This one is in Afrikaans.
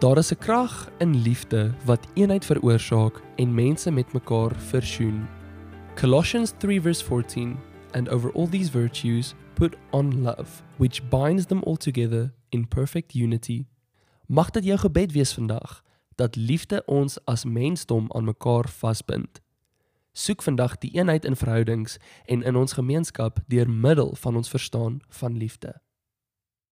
Daar is 'n krag in liefde wat eenheid veroorsaak en mense met mekaar versoen. Colossians 3:14 And over all these virtues put on love, which binds them all together in perfect unity. Mag dit jou gebed wees vandag dat liefde ons as mensdom aan mekaar vasbind. Soek vandag die eenheid in verhoudings en in ons gemeenskap deur middel van ons verstaan van liefde.